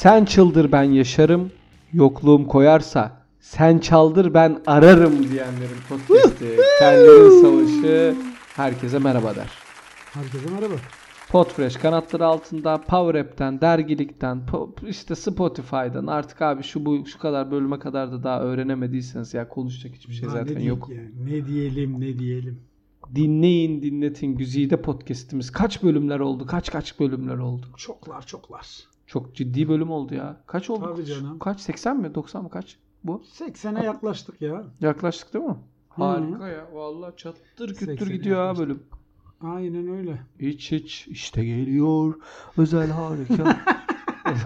Sen çıldır ben yaşarım. Yokluğum koyarsa sen çaldır ben ararım diyenlerin podcast'i. Tellerin savaşı. Herkese merhaba der. Herkese merhaba. Podfresh kanatları altında Power App'ten, dergilikten, işte Spotify'dan artık abi şu bu şu kadar bölüme kadar da daha öğrenemediyseniz ya konuşacak hiçbir şey zaten ne yok. yani? Ne diyelim ne diyelim. Dinleyin dinletin güzide podcast'imiz kaç bölümler oldu? Kaç kaç bölümler oldu? Çoklar çoklar. Çok ciddi bölüm oldu ya. Kaç oldu? Tabii canım. Kaç? 80 mi? 90 mı? Kaç? Bu? 80'e yaklaştık ya. Yaklaştık değil mi? Harika ya. Vallahi çattır küttür 80'e gidiyor ha yaklaştık. bölüm. Aynen öyle. Hiç hiç işte geliyor özel harika.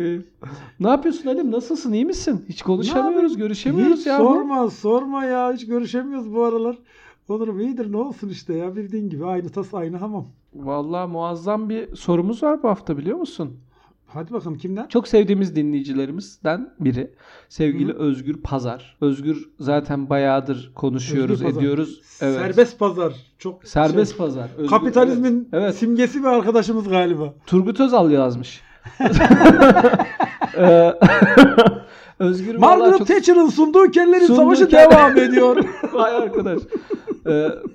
Ee, ne yapıyorsun Halim? Nasılsın? İyi misin? Hiç konuşamıyoruz, görüşemiyoruz Hiç ya. sorma sorma ya. Hiç görüşemiyoruz bu aralar. Olurum iyidir ne olsun işte ya bildiğin gibi. Aynı tas aynı hamam. Vallahi muazzam bir sorumuz var bu hafta biliyor musun? Hadi bakalım kimden? Çok sevdiğimiz dinleyicilerimizden biri. Sevgili Hı. Özgür Pazar. Özgür zaten bayağıdır konuşuyoruz, Özgür ediyoruz. Evet. Serbest pazar. Çok Serbest şey, pazar. Özgür- kapitalizmin Evet. simgesi bir arkadaşımız galiba. Turgut Özal yazmış. Ee, Özgür Margaret çok... Thatcher'ın sunduğu kellerin Sunduğu savaşı devam ediyor. Vay arkadaş. Ee,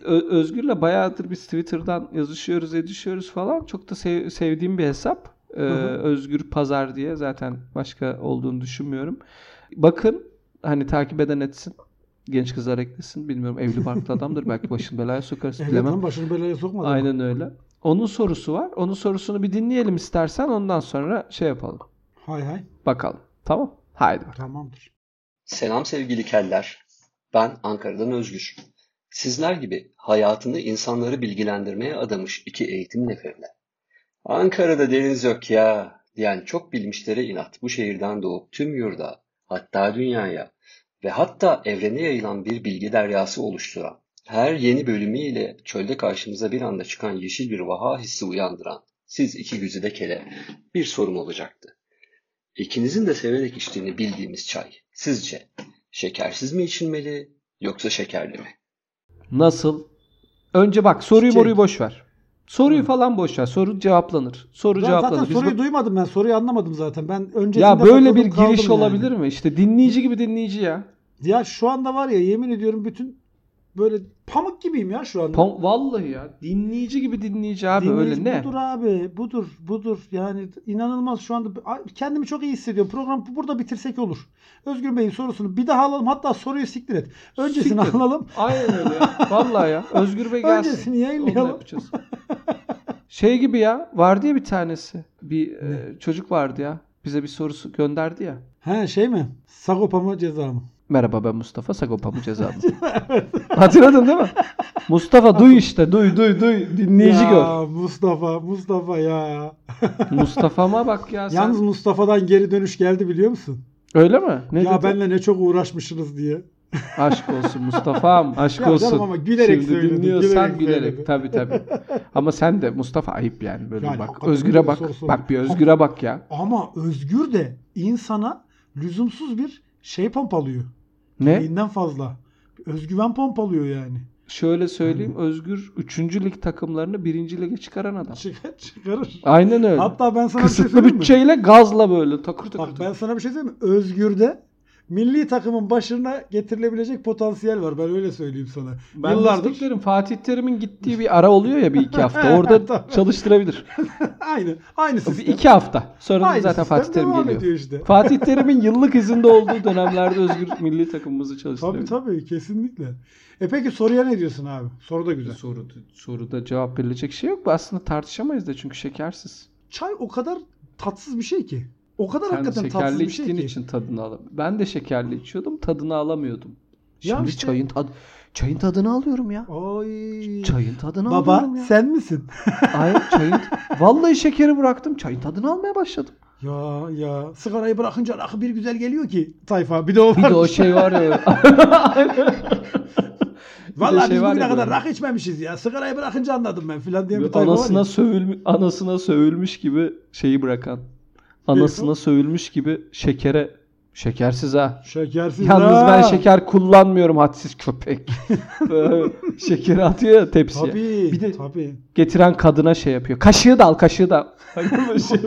Özgür'le bayağıdır biz Twitter'dan yazışıyoruz, edişiyoruz falan. Çok da sev- sevdiğim bir hesap. Ee, hı. Özgür Pazar diye zaten başka olduğunu düşünmüyorum. Bakın hani takip eden etsin. Genç kızlar eklesin. Bilmiyorum evli barklı adamdır. Belki başını belaya sokarız. Evet bilemem. başını belaya sokmadı. Aynen öyle. Onun sorusu var. Onun sorusunu bir dinleyelim istersen. Ondan sonra şey yapalım. Hay hay. Bakalım. Tamam? Haydi bakalım. Tamamdır. Selam sevgili keller. Ben Ankara'dan Özgür. Sizler gibi hayatını insanları bilgilendirmeye adamış iki eğitim neferiyle. Ankara'da deniz yok ya diyen çok bilmişlere inat bu şehirden doğup tüm yurda, hatta dünyaya ve hatta evrene yayılan bir bilgi deryası oluşturan, her yeni bölümüyle çölde karşımıza bir anda çıkan yeşil bir vaha hissi uyandıran siz iki güzide kele bir sorum olacaktı. İkinizin de severek içtiğini bildiğimiz çay sizce şekersiz mi içilmeli yoksa şekerli mi? Nasıl? Önce bak soruyu Şey- moruyu boş ver. Soruyu Hı. falan boş ver. Soru cevaplanır. Soru Ben cevaplanır. zaten Biz soruyu bu- duymadım ben. Soruyu anlamadım zaten. Ben öncesinde ya böyle bir giriş kaldım olabilir yani. mi? İşte dinleyici gibi dinleyici ya. Ya şu anda var ya yemin ediyorum bütün böyle pamuk gibiyim ya şu anda. Pam- Vallahi ya. Dinleyici gibi dinleyici abi Dinleyici öyle ne? Budur abi. Budur. Budur. Yani inanılmaz şu anda. Kendimi çok iyi hissediyorum. Programı burada bitirsek olur. Özgür Bey'in sorusunu bir daha alalım. Hatta soruyu siktir et. Öncesini Siktir. alalım. Aynen öyle ya. Vallahi ya. Özgür Bey gelsin. Öncesini yayınlayalım. Şey gibi ya. Vardı ya bir tanesi. Bir Ne? e, çocuk vardı ya. Bize bir sorusu gönderdi ya. He şey mi? Sagopa mı ceza mı? Merhaba ben Mustafa Sagopa mı ceza mı? Hatırladın değil mi? Mustafa duy işte duy duy duy dinleyici ya, gör. Mustafa, Mustafa ya. Mustafa'ma bak ya sen. Yalnız Mustafa'dan geri dönüş geldi biliyor musun? Öyle mi? Ne ya dedi? benle ne çok uğraşmışsınız diye. Aşk olsun Mustafa'm aşk Ya olsun. canım ama gülerek Şimdi söyledim, dinliyorsan gülerek gülerek. Tabii tabii. Ama sen de Mustafa ayıp yani böyle Yani bak. Özgür'e bak. soru sor. Bak bir Özgür'e bak ya. Ama Özgür de insana lüzumsuz bir şey pompalıyor. Ne? Gereğinden fazla. Özgüven pompalıyor yani. Şöyle söyleyeyim. Özgür 3. lig takımlarını 1. lige çıkaran adam. Çıkar, çıkarır. Aynen öyle. Hatta ben sana bir şey Kısıtlı söyleyeyim mi? bütçeyle gazla böyle takır takır. Bak takır. ben sana bir şey söyleyeyim mi? Özgür'de milli takımın başına getirilebilecek potansiyel var. Ben öyle söyleyeyim sana. Ben Yıllardır. Yıllardır Fatih Terim'in gittiği bir ara oluyor ya bir iki hafta. Orada çalıştırabilir. aynı. Aynı Bir sistem. iki hafta. Sonra Aynı zaten Fatih Terim geliyor. işte. Fatih Terim'in yıllık izinde olduğu dönemlerde Özgür milli takımımızı Tabii çalıştırabilir. tabii kesinlikle. E peki soruya ne diyorsun abi? Soru da güzel. Soru, soruda cevap verilecek şey yok. Aslında tartışamayız da çünkü şekersiz. Çay o kadar tatsız bir şey ki. O kadar Sen hakikaten tatsız bir şey ki. için tadını alam. Ben de şekerli içiyordum, tadını alamıyordum. Ya Şimdi işte- çayın tad çayın tadını alıyorum ya. Ay. Çayın tadını Baba alıyorum ya. sen misin? Hayır çayın vallahi şekeri bıraktım. Çayın tadını almaya başladım. ya ya sigarayı bırakınca rakı bir güzel geliyor ki tayfa. Bir de o Bir var. de o şey var ya. Vallahi şey biz var bugüne kadar rakı içmemişiz ya. Sigarayı bırakınca anladım ben filan diye bir tayfa var anasına ya. sövülmüş anasına sövülmüş gibi şeyi bırakan. Anasına sövülmüş gibi şekere şekersiz ha. Şekersiz Yalnız ha. ben şeker kullanmıyorum hadsiz köpek. Şekeri atıyor ya tepsiye. Tabii. Bir de tabii. getiren kadına şey yapıyor. Kaşığı da al kaşığı da. şey.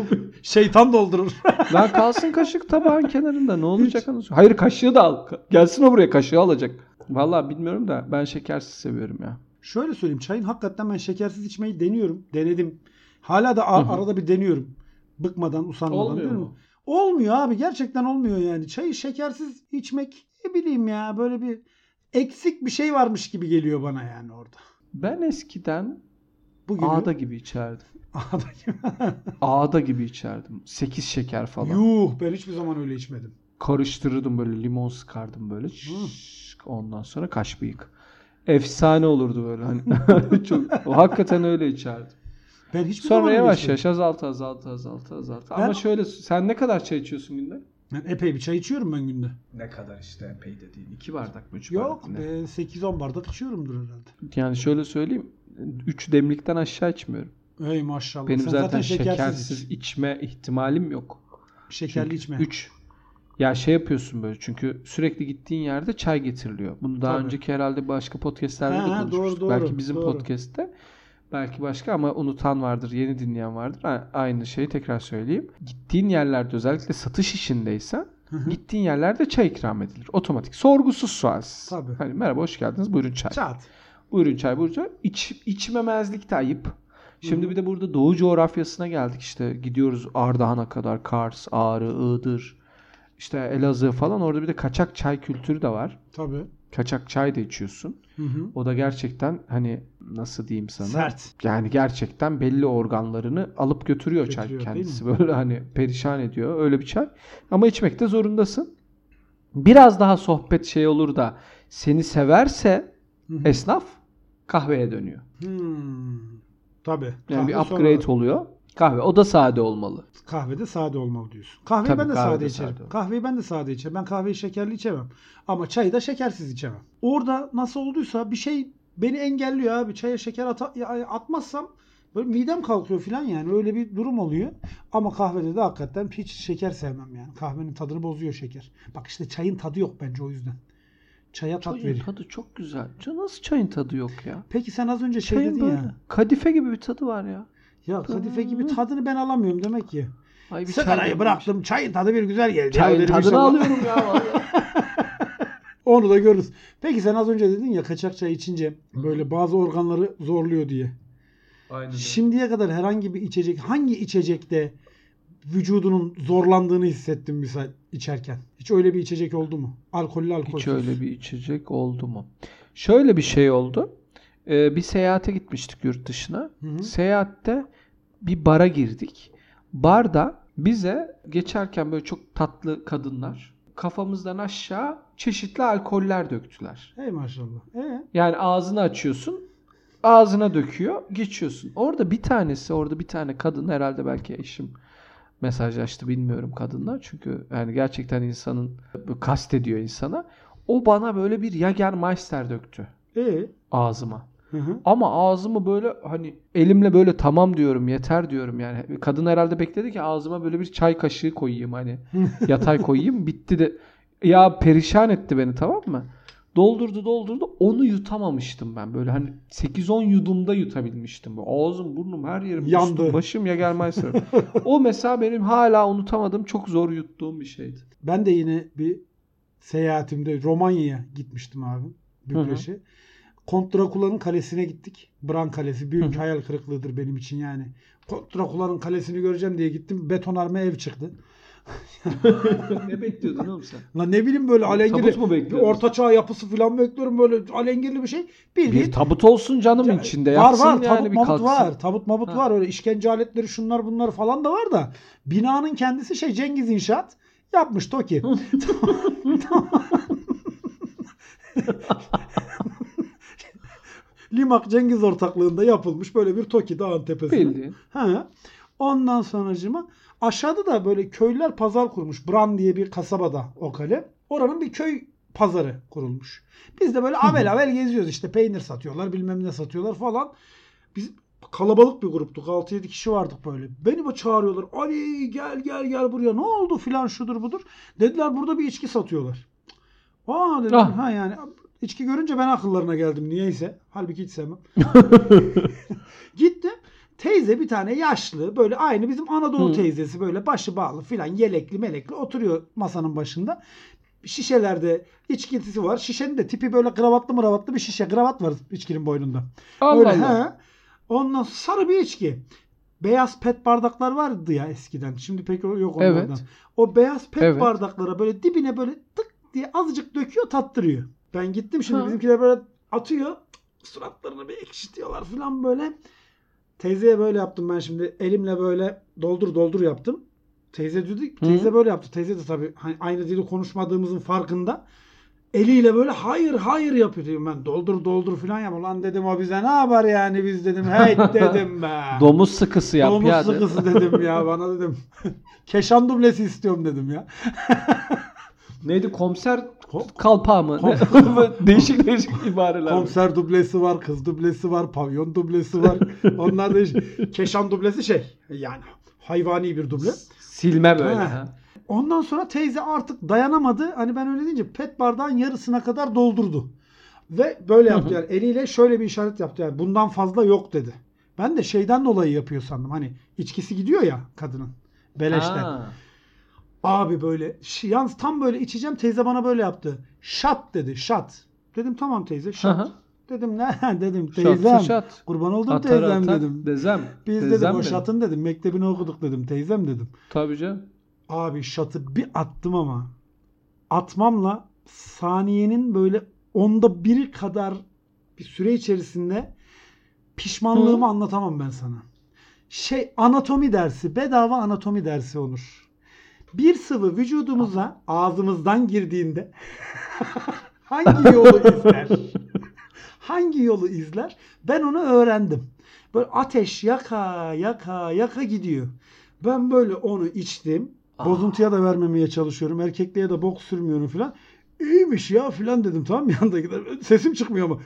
Şeytan doldurur. Lan kalsın kaşık tabağın kenarında ne olacak? anasını- Hayır kaşığı da al. Gelsin o buraya kaşığı alacak. Vallahi bilmiyorum da ben şekersiz seviyorum ya. Şöyle söyleyeyim. Çayın hakikaten ben şekersiz içmeyi deniyorum. Denedim. Hala da a- Hı hı. arada bir deniyorum. Bıkmadan, usanmadan. Olmuyor değil mi? mu? Olmuyor abi. Gerçekten olmuyor yani. Çayı şekersiz içmek ne bileyim ya böyle bir eksik bir şey varmış gibi geliyor bana yani orada. Ben eskiden Bugün ağda gibi içerdim. Ağda gibi. Ağda gibi içerdim. 8 şeker falan. Yuh ben hiçbir zaman öyle içmedim. Karıştırırdım böyle limon sıkardım böyle. Şşş, Ondan sonra kaş bıyık. Efsane olurdu böyle hani. Çok, o hakikaten öyle içerdim. Ben hiçbir Sonra yavaş yavaş azalt azalt azalt azalt. Ben- Ama şöyle sen ne kadar çay içiyorsun günde? Ben epey bir çay içiyorum ben günde. Ne kadar işte epey de değil. 2 bardak mı 3 Yok bardak mı? be 8-10 bardak içiyorumdur herhalde. Yani şöyle söyleyeyim. 3 demlikten aşağı içmiyorum. Ey maşallah. Benim Sen zaten, şekersiz şekersiz iç. içme ihtimalim yok. Şekerli içme. 3. Ya şey yapıyorsun böyle çünkü sürekli gittiğin yerde çay getiriliyor. Bunu daha Tabii. önceki herhalde başka podcastlerde Ha, de konuşmuştuk. doğru, doğru, belki bizim doğru. podcast'te belki başka ama unutan vardır, yeni dinleyen vardır. Ha, Aynı şeyi tekrar söyleyeyim. Gittiğin yerlerde özellikle satış işindeysen Hı hı. gittiğin yerlerde çay ikram edilir. Otomatik. Sorgusuz sualsiz. Tabii. Hani merhaba hoş geldiniz. Buyurun çay. Çat. Buyurun çay, buyurun çay. İç, içmemezlik de ayıp. Şimdi bir de burada Doğu coğrafyasına geldik işte. Gidiyoruz Ardahan'a kadar. Kars, Ağrı, Iğdır, işte Elazığ falan. Orada bir de kaçak çay kültürü de var. Tabii. Kaçak çay da içiyorsun. Hı hı. O da gerçekten hani nasıl diyeyim sana? Sert. Yani gerçekten belli organlarını alıp götürüyor, çay Götürüyor, değil kendisi. Böyle hani perişan ediyor öyle bir çay. Ama içmekte zorundasın. Biraz daha sohbet şey olur da seni severse Hı hı. esnaf kahveye dönüyor. Hmm. Tabii. Yani bir Kahve upgrade sonra- oluyor. Kahve. O da sade olmalı. Kahvede sade olmalı diyorsun. Kahveyi Tabii, ben de kahvede sade içerim. sade. Kahveyi ben de sade içerim. Ben kahveyi şekerli içemem. Ama çayı da şekersiz içemem. Orada nasıl olduysa bir şey beni engelliyor abi. Çaya şeker ya- atmazsam böyle midem kalkıyor falan yani. Öyle bir durum oluyor. Ama kahvede de hakikaten hiç şeker sevmem yani. Kahvenin tadını bozuyor şeker. Bak işte çayın tadı yok bence o yüzden. Çaya tat Çayın veriyor. tadı çok güzel. Nasıl çayın tadı yok ya? Peki sen az önce şey Çayın dedin böyle ya. kadife gibi bir tadı var ya. Ya kadife gibi tadını ben alamıyorum demek ki. Ay bir Sigarayı çay- bıraktım. Çayın tadı bir güzel geldi. ya Çayın dedim tadını inşallah. alıyorum ya vallahi. Onu da görürüz. Peki sen az önce dedin ya kaçak çay içince böyle bazı organları zorluyor diye. Aynen. Şimdiye kadar herhangi bir içecek hangi içecekte vücudunun zorlandığını hissettin misal içerken? Hiç öyle bir içecek oldu mu? Alkollü alkolsüz. Hiç öyle bir içecek oldu mu? Şöyle bir şey oldu. Ee, bir seyahate gitmiştik yurt dışına. Hı hı. Seyahatte bir bara girdik. Barda bize geçerken böyle çok tatlı kadınlar kafamızdan aşağı çeşitli alkoller döktüler. Hey maşallah. Ee? Yani ağzını açıyorsun, ağzına döküyor, geçiyorsun. Orada bir tanesi, orada bir tane kadın herhalde belki eşim mesajlaştı bilmiyorum kadınla. Çünkü yani gerçekten insanın kast ediyor insana. O bana böyle bir Jagermeister döktü Ee? ağzıma. Hı hı. Ama ağzımı böyle hani elimle böyle tamam diyorum yeter diyorum yani. Kadın herhalde bekledi ki ağzıma böyle bir çay kaşığı koyayım hani yatay koyayım bitti de ya perişan etti beni tamam mı? Doldurdu doldurdu onu yutamamıştım ben böyle hani 8-10 yudumda yutabilmiştim. Böyle Ağzım burnum her yerim Yandı. üstüm, başım ya gelmez. o mesela benim hala unutamadığım çok zor yuttuğum bir şeydi. Ben de yine bir seyahatimde Romanya'ya gitmiştim abi. Bükreş'e. Kont Drakula'nın kalesine gittik. Bran Kalesi. Büyük Hı hayal kırıklığıdır benim için yani. Kont Drakula'nın kalesini göreceğim diye gittim. Betonarme ev çıktı. ne bekliyordun oğlum sen? Lan ne bileyim böyle alengirli. Tabut mu bir bekliyordun? orta çağ yapısı falan bekliyorum böyle alengirli bir şey. Bildiğin Bir tabut olsun canım Ya, içinde. var var yani tabut bir mabut kalksın. var. Tabut mabut Ha. var. Öyle işkence aletleri şunlar bunlar falan da var da binanın kendisi şey Cengiz İnşaat yapmış Toki. Limak Cengiz ortaklığında yapılmış böyle bir Toki dağın tepesinde. Bildiğin. Ha. Ondan sonracıma aşağıda da böyle köylüler pazar kurmuş. Bran diye bir kasabada o kale. Oranın bir köy pazarı kurulmuş. Biz de böyle avel avel geziyoruz işte peynir satıyorlar bilmem ne satıyorlar falan. Biz kalabalık bir gruptuk 6-7 kişi vardık böyle. Beni böyle çağırıyorlar. Ali gel gel gel buraya ne oldu filan şudur budur. Dediler burada bir içki satıyorlar. Aa dedim Ah. ha yani içki görünce ben akıllarına geldim niyeyse. Halbuki hiç sevmem. Gittim. Teyze bir tane yaşlı böyle aynı bizim Anadolu Hı. teyzesi böyle başı bağlı filan yelekli melekli oturuyor masanın başında. Şişelerde içkisi var. Şişenin de tipi böyle kravatlı mıravatlı bir şişe. Kravat var içkinin boynunda. Allah Öyle, Allah. he. Ondan sarı bir içki. Beyaz pet bardaklar vardı ya eskiden. Şimdi pek yok onlardan. Evet. O beyaz pet Evet. bardaklara böyle dibine böyle tık diye azıcık döküyor tattırıyor. Ben gittim şimdi Ha. bizimkiler böyle atıyor. Suratlarını bir ekşitiyorlar falan böyle. Teyzeye böyle yaptım ben şimdi. Elimle böyle doldur doldur yaptım. Teyze dedi, teyze böyle yaptı. Teyze de tabii hani aynı dili konuşmadığımızın farkında. Eliyle böyle hayır hayır yapıyor diyorum ben. Doldur doldur falan yap. Ulan dedim o bize ne yapar yani biz dedim. Hey dedim be. Domuz sıkısı yap Domuz ya. sıkısı dedim ya bana dedim. Keşan dublesi istiyorum dedim ya. Neydi komiser Kom- kalpağı mı? Ne? değişik değişik ibareler. Komiser dublesi var, kız dublesi var, pavyon dublesi var. Onlar da Keşan dublesi şey yani hayvani bir duble. Silme böyle. Ha. ha. Ondan sonra teyze artık dayanamadı. Hani ben öyle deyince pet bardağın yarısına kadar doldurdu. Ve böyle yaptı yani eliyle şöyle bir işaret yaptı yani bundan fazla yok dedi. Ben de şeyden dolayı yapıyor sandım. Hani içkisi gidiyor ya kadının. Beleşten. Ha. Abi böyle yalnız tam böyle içeceğim teyze bana böyle yaptı. Şat dedi şat. Dedim tamam teyze şat. dedim ne dedim teyzem. şat. Kurban oldum Atar teyzem atar. dedim. Dezem. Biz Dezem dedim o dedim. şatın dedim mektebini okuduk dedim teyzem dedim. Tabii canım. Abi şatı bir attım ama atmamla saniyenin böyle onda biri kadar bir süre içerisinde pişmanlığımı Hı. anlatamam ben sana. Şey anatomi dersi bedava anatomi dersi olur. Bir sıvı vücudumuza ağzımızdan girdiğinde hangi yolu izler? hangi yolu izler? Ben onu öğrendim. Böyle ateş yaka yaka yaka gidiyor. Ben böyle onu içtim. Ah. Bozuntuya da vermemeye çalışıyorum. Erkekliğe de bok sürmüyorum filan. İyiymiş ya filan dedim tamam mı yandakiler. Sesim çıkmıyor ama.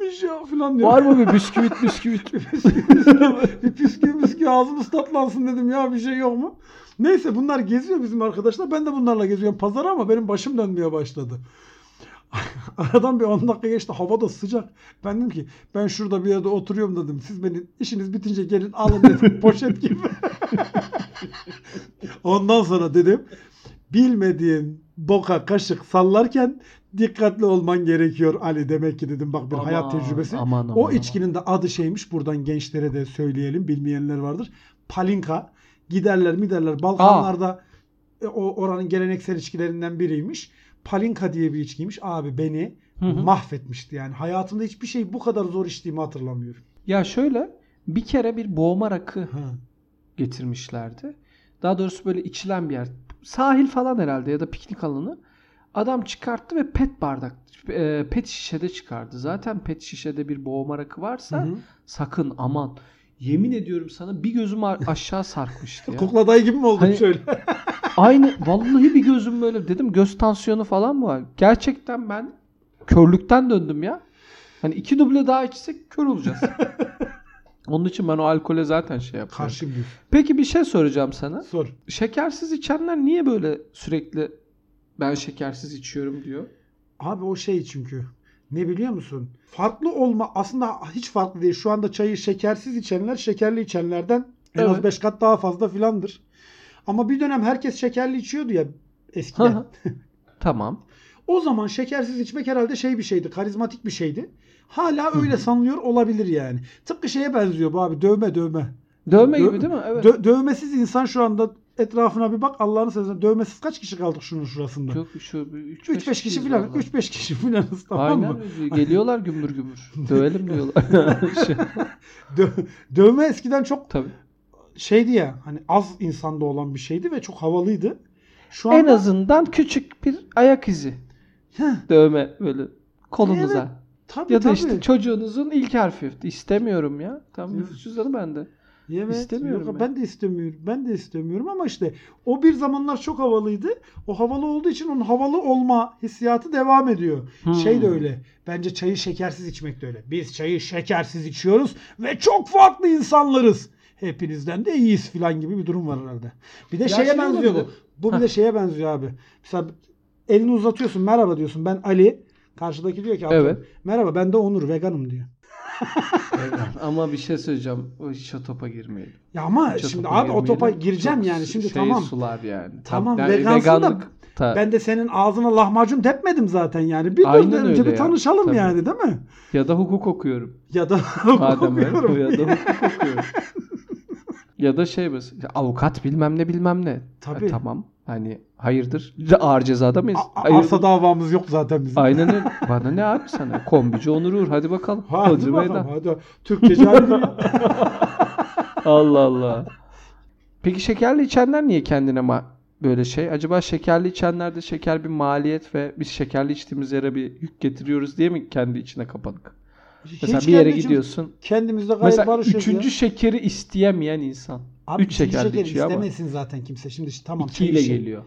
İyiymiş ya filan diyor. Var mı bir bisküvit bisküvit? bir püskü püskü ağzımız tatlansın dedim ya bir şey yok mu? Neyse bunlar geziyor bizim arkadaşlar. Ben de bunlarla geziyorum pazara ama benim başım dönmeye başladı. Aradan bir 10 dakika geçti. Hava da sıcak. Ben dedim ki ben şurada bir yerde oturuyorum dedim. Siz beni işiniz bitince gelin alın dedim. Poşet gibi. Ondan sonra dedim bilmediğin boka kaşık sallarken dikkatli olman gerekiyor Ali demek ki dedim bak bir hayat Aman, tecrübesi. aman, aman, o içkinin de adı şeymiş buradan gençlere de söyleyelim bilmeyenler vardır. Palinka giderler mi derler Balkanlarda e, o oranın geleneksel içkilerinden biriymiş. Palinka diye bir içkiymiş. Abi beni Hı hı. mahvetmişti yani. Hayatımda hiçbir şey bu kadar zor içtiğimi hatırlamıyorum. ya şöyle bir kere bir boğma rakı Ha. getirmişlerdi. Daha doğrusu böyle içilen bir yer. Sahil falan herhalde ya da piknik alanı. Adam çıkarttı ve pet bardak, e, pet şişede çıkardı. Zaten pet şişede bir boğma rakı varsa Hı hı. sakın aman. Yemin ediyorum sana bir gözüm aşağı sarkmıştı ya. Kukla dayı gibi mi oldun Hani- şöyle? Aynı vallahi bir gözüm böyle dedim göz tansiyonu falan mı var? Gerçekten ben körlükten döndüm ya. Hani iki duble daha içsek kör olacağız. Onun için ben o alkole zaten şey yapıyorum. Karşı bir. Peki bir şey soracağım sana. Sor. Şekersiz içenler niye böyle sürekli ben şekersiz içiyorum diyor? Abi o şey çünkü. Ne biliyor musun? Farklı olma aslında hiç farklı değil. Şu anda çayı şekersiz içenler şekerli içenlerden en az Evet. 5 kat daha fazla filandır. Ama bir dönem herkes şekerli içiyordu ya eskiden. Tamam. o zaman şekersiz içmek herhalde şey bir şeydi. Karizmatik bir şeydi. Hala öyle sanılıyor olabilir yani. Tıpkı şeye benziyor bu abi dövme dövme. Dövme Dö- gibi değil mi? Evet. Dö- dövmesiz insan şu anda etrafına bir bak Allah'ını seversen dövmesiz kaç kişi kaldık şunun şurasında? Çok şu 3-5 3-5 kişi filan. 3-5 kişi filanız tamam Aynen. mı? Geliyorlar gümbür gümbür. Dövelim diyorlar. Şey, Dö- dövme eskiden çok Tabii. şeydi ya hani az insanda olan bir şeydi ve çok havalıydı. Şu En anda azından küçük bir ayak izi. Heh, Dövme böyle kolunuza. tabii Ya da tabii. işte çocuğunuzun ilk harfi. İstemiyorum ya. Tamam Evet. cüzdanı bende. Evet, istemiyorum yok, ben. ben de istemiyorum. Ben de istemiyorum ama işte o bir zamanlar çok havalıydı. O havalı olduğu için onun havalı olma hissiyatı devam ediyor. Hmm. Şey de öyle. Bence çayı şekersiz içmek de öyle. Biz çayı şekersiz içiyoruz ve çok farklı insanlarız. Hepinizden de iyiyiz falan gibi bir durum var herhalde. Bir de Ya şeye şey benziyor bu. Bu bir de şeye benziyor abi. Mesela elini uzatıyorsun merhaba diyorsun. Ben Ali. Karşıdaki diyor ki Evet. merhaba ben de Onur veganım diyor. Ama bir şey söyleyeceğim. O hiç o topa girmeyelim. Ya ama Hiç şimdi abi o topa girmeyelim. gireceğim Çok yani. Şimdi şey tamam. sular yani. Tamam, yani vegansın da ta- Ben de senin ağzına lahmacun tepmedim zaten yani. Bir Aynen önce bir ya. tanışalım Tabii. yani değil mi? ya da hukuk okuyorum. Ya da Madem öyle okuyorum. ya da hukuk okuyorum. ya da şey mesela avukat bilmem ne bilmem ne. Tabii. Ha, tamam. Hani hayırdır? Ağır cezada mıyız? A- a- Hayırdır? arsa davamız yok zaten bizim. Aynen öyle. Bana ne abi sana? Kombici Onur Uğur. Hadi bakalım. Hadi Hodri bakalım. meydan. Hadi. Türkçe cahil Allah Allah. Peki şekerli içenler niye kendine ma- böyle şey? Acaba şekerli içenlerde şeker bir maliyet ve biz şekerli içtiğimiz yere bir yük getiriyoruz diye mi kendi içine kapanık? Mesela Hiç bir yere gidiyorsun. Kendimizde gayet Mesela barışıyoruz üçüncü ya. şekeri isteyemeyen insan. Abi üç şekeri içiyor ama istemesin zaten kimse. Şimdi işte tamam iki çayı ile şey- geliyor.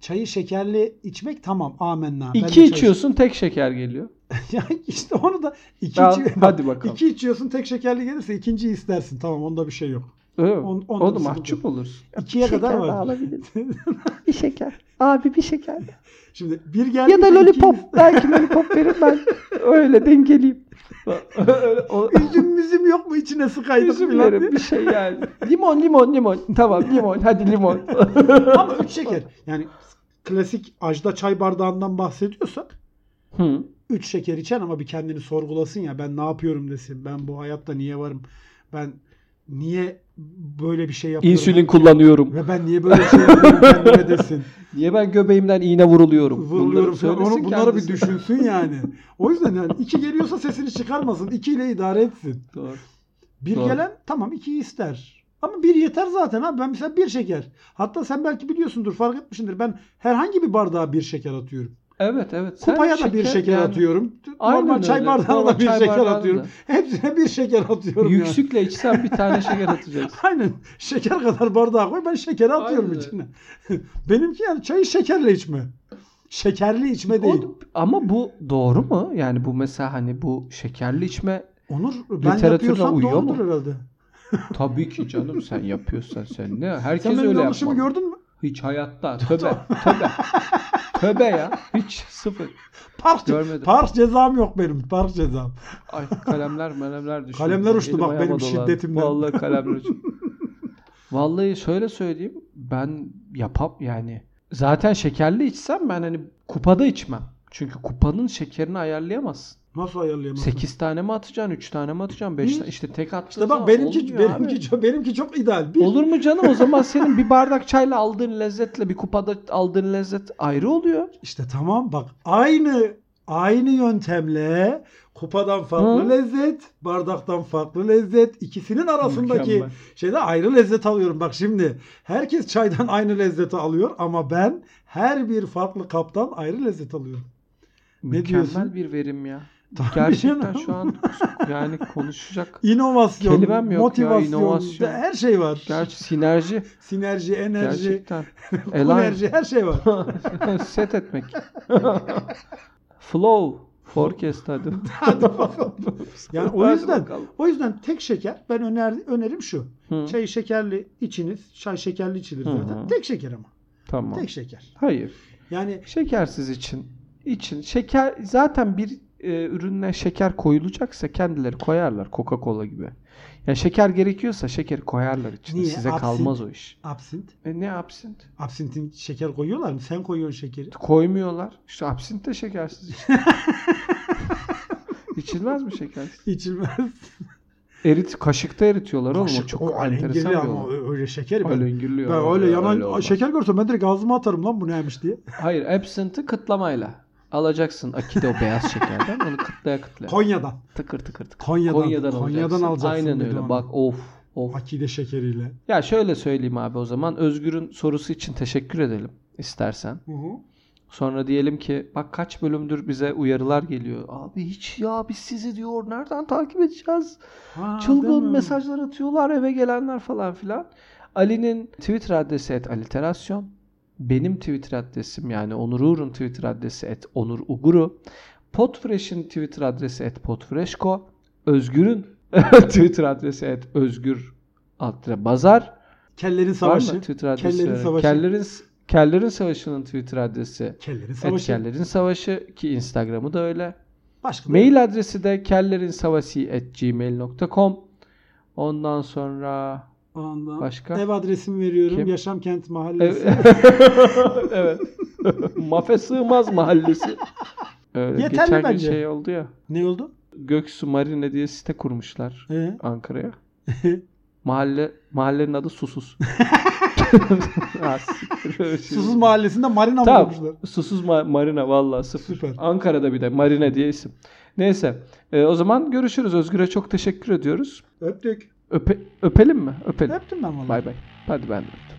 Çayı şekerli içmek tamam amenna. Ben İki çay- içiyorsun tek şeker geliyor. ya işte onu da iki, Ya, içi- hadi bakalım. iki içiyorsun tek şekerli gelirse ikinciyi istersin. Tamam onda bir şey yok. Öyle mi? On- onda o bir da sıkıntı mahcup olursun. İkiye kadar Şeker var. daha alabilirim. bir şeker. Abi bir şeker. Şimdi bir geldi. Ya da lollipop. Belki lollipop verin ben. Öyle dengeleyeyim. Öyle, o, Üzüm müzüm yok mu içine sıkaydık Üzüm falan verin diye. bir şey yani. Limon limon limon. Tamam limon. Hadi limon. Ama üç şeker. Yani klasik ajda çay bardağından bahsediyorsak Hı. üç şeker içen ama bir kendini sorgulasın ya ben ne yapıyorum desin. Ben bu hayatta niye varım? Ben niye böyle bir şey yapıyorum? İnsülin kullanıyorum. Ve ben niye böyle bir şey yapıyorum kendime desin. Niye ben göbeğimden iğne vuruluyorum? Vuruluyorum Bunları falan. Onu, bunları bir kendisi. düşünsün yani. O yüzden yani iki geliyorsa sesini çıkarmasın. İki ile idare etsin. Doğru. Bir Doğru. gelen tamam ikiyi ister. Ama bir yeter zaten abi. Ben mesela bir şeker. Hatta sen belki biliyorsundur fark etmişsindir. Ben herhangi bir bardağa bir şeker atıyorum. Evet evet. Sen Kupaya da bir şeker yani atıyorum. Aynen Normal çay bardağına Normal da bir şeker atıyorum. da. Hepsine bir şeker atıyorum yani. Yüksükle içsen bir tane şeker atacaksın. Aynen. Şeker kadar bardağa koy ben şekeri atıyorum Aynen. içine. Benimki yani çayı şekerle içme. Şekerli içme değil. O- ama bu doğru mu? Yani bu mesela hani bu şekerli içme Onur ben yapıyorsam doğrudur mu? herhalde. tabii ki canım sen yapıyorsan sen ne? Herkes Sen benim öyle yanlışımı yapmalı. gördün mü? Hiç hayatta. Töbe. töbe. töbe ya. Hiç sıfır. Park, Görmedim. park cezam yok benim. Park cezam. Ay kalemler malemler düştü. Kalemler uçtu Elim bak benim dolandı. şiddetimden. Vallahi kalemler uçtu. Vallahi şöyle söyleyeyim. Ben yapam yani. Zaten şekerli içsem ben hani kupada içmem. Çünkü kupanın şekerini ayarlayamazsın. Nasıl ayarlayamazsın? 8 tane mi atacaksın? 3 tane mi atacaksın? 5 Bir. tane. İşte tek attığın İşte bak benimki benimki abi. çok, benimki çok ideal. Bir, Olur mu canım? O zaman senin bir bardak çayla aldığın lezzetle bir kupada aldığın lezzet ayrı oluyor. İşte tamam bak aynı aynı yöntemle kupadan farklı Hı? lezzet, bardaktan farklı lezzet, ikisinin arasındaki Mükemmel. şeyde ayrı lezzet alıyorum. Bak şimdi herkes çaydan aynı lezzeti alıyor ama ben her bir farklı kaptan ayrı lezzet alıyorum. Mükemmel diyorsun? bir verim ya. Tabii Gerçekten canım. şu an yani konuşacak. İnovasyon, Kelimem yok ya, motivasyon, inovasyon. her şey var. Gerçi sinerji. Sinerji, enerji, Gerçekten. enerji, her şey var. Set etmek. Flow. Forecast hadi. Hadi bakalım. Yani o yüzden bakalım. o yüzden tek şeker ben öner, önerim şu. Hı, Çayı şekerli içiniz. Çay şekerli içilir zaten. hı. Tek şeker ama. tamam. Tek şeker. Hayır. Yani Şekersiz için. için. Şeker zaten bir e, ürüne şeker koyulacaksa kendileri koyarlar. Coca-Cola gibi. Yani şeker gerekiyorsa şekeri koyarlar içine. Niye? Size Absint. kalmaz o iş. absint. E ne absint? Absintin şeker koyuyorlar mı? Sen koyuyorsun şekeri. Koymuyorlar. İşte absint de şekersiz için. İçilmez mi şekersiz? İçilmez. Erit, kaşıkta eritiyorlar oğlum. O Kaşık- çok o enteresan bir ama olay. öyle şeker. Alengirli Ben ya, öyle yanan olmaz. şeker görsem ben direkt ağzıma atarım lan bu neymiş diye. Hayır, absint'i kıtlamayla. Alacaksın akide o beyaz şekerden. Onu kıtlaya kıtlaya. Konya'dan. tıkır tıkır tıkır. Konya'dan. Konya'dan, Konya'dan alacaksın. alacaksın Aynen öyle. onu. Bak of of. Akide şekeriyle. Ya şöyle söyleyeyim abi o zaman. Özgür'ün sorusu için teşekkür edelim istersen. Hı hı. Sonra diyelim ki bak kaç bölümdür bize uyarılar geliyor. Abi hiç ya biz sizi diyor nereden takip edeceğiz? Ha, Çılgın mesajlar atıyorlar eve gelenler falan filan. Ali'nin Twitter adresi et aliterasyon. Benim Twitter adresim yani Onur Uğur'un Twitter adresi et Onur Uguru. Podfresh'in Twitter adresi et Podfreshko. Özgür'ün Twitter adresi et Özgür Altre Bazar. Kellerin savaşı. Twitter adresi? Kellerin? Savaşı. Kellerin, Kellerin Savaşı'nın Twitter adresi Kellerin et savaşı. Kellerin Savaşı ki Instagram'ı da öyle. Başka da Mail adresi de kellerinsavasi.gmail.com Ondan sonra Ondan Başka? Ev adresimi veriyorum. Kim? Yaşam Kent Mahallesi. evet. Mafe Sığmaz Mahallesi. Öyle Yeterli geçen gün bence. şey oldu ya. Ne oldu? Göksu Marine diye site kurmuşlar Ee? Ankara'ya. Mahalle mahallenin adı Susuz. Şey. Susuz Mahallesi'nde marina mı Tamam. kurmuşlar? Susuz ma- Marina vallahi sıfır. Süper. Ankara'da bir de Marina diye isim. Neyse. e, o zaman görüşürüz. Özgür'e çok teşekkür ediyoruz. Öptük. Öpe- öpelim mi? Öpelim. Öptüm ben vallahi. Bay bay. Hadi ben de.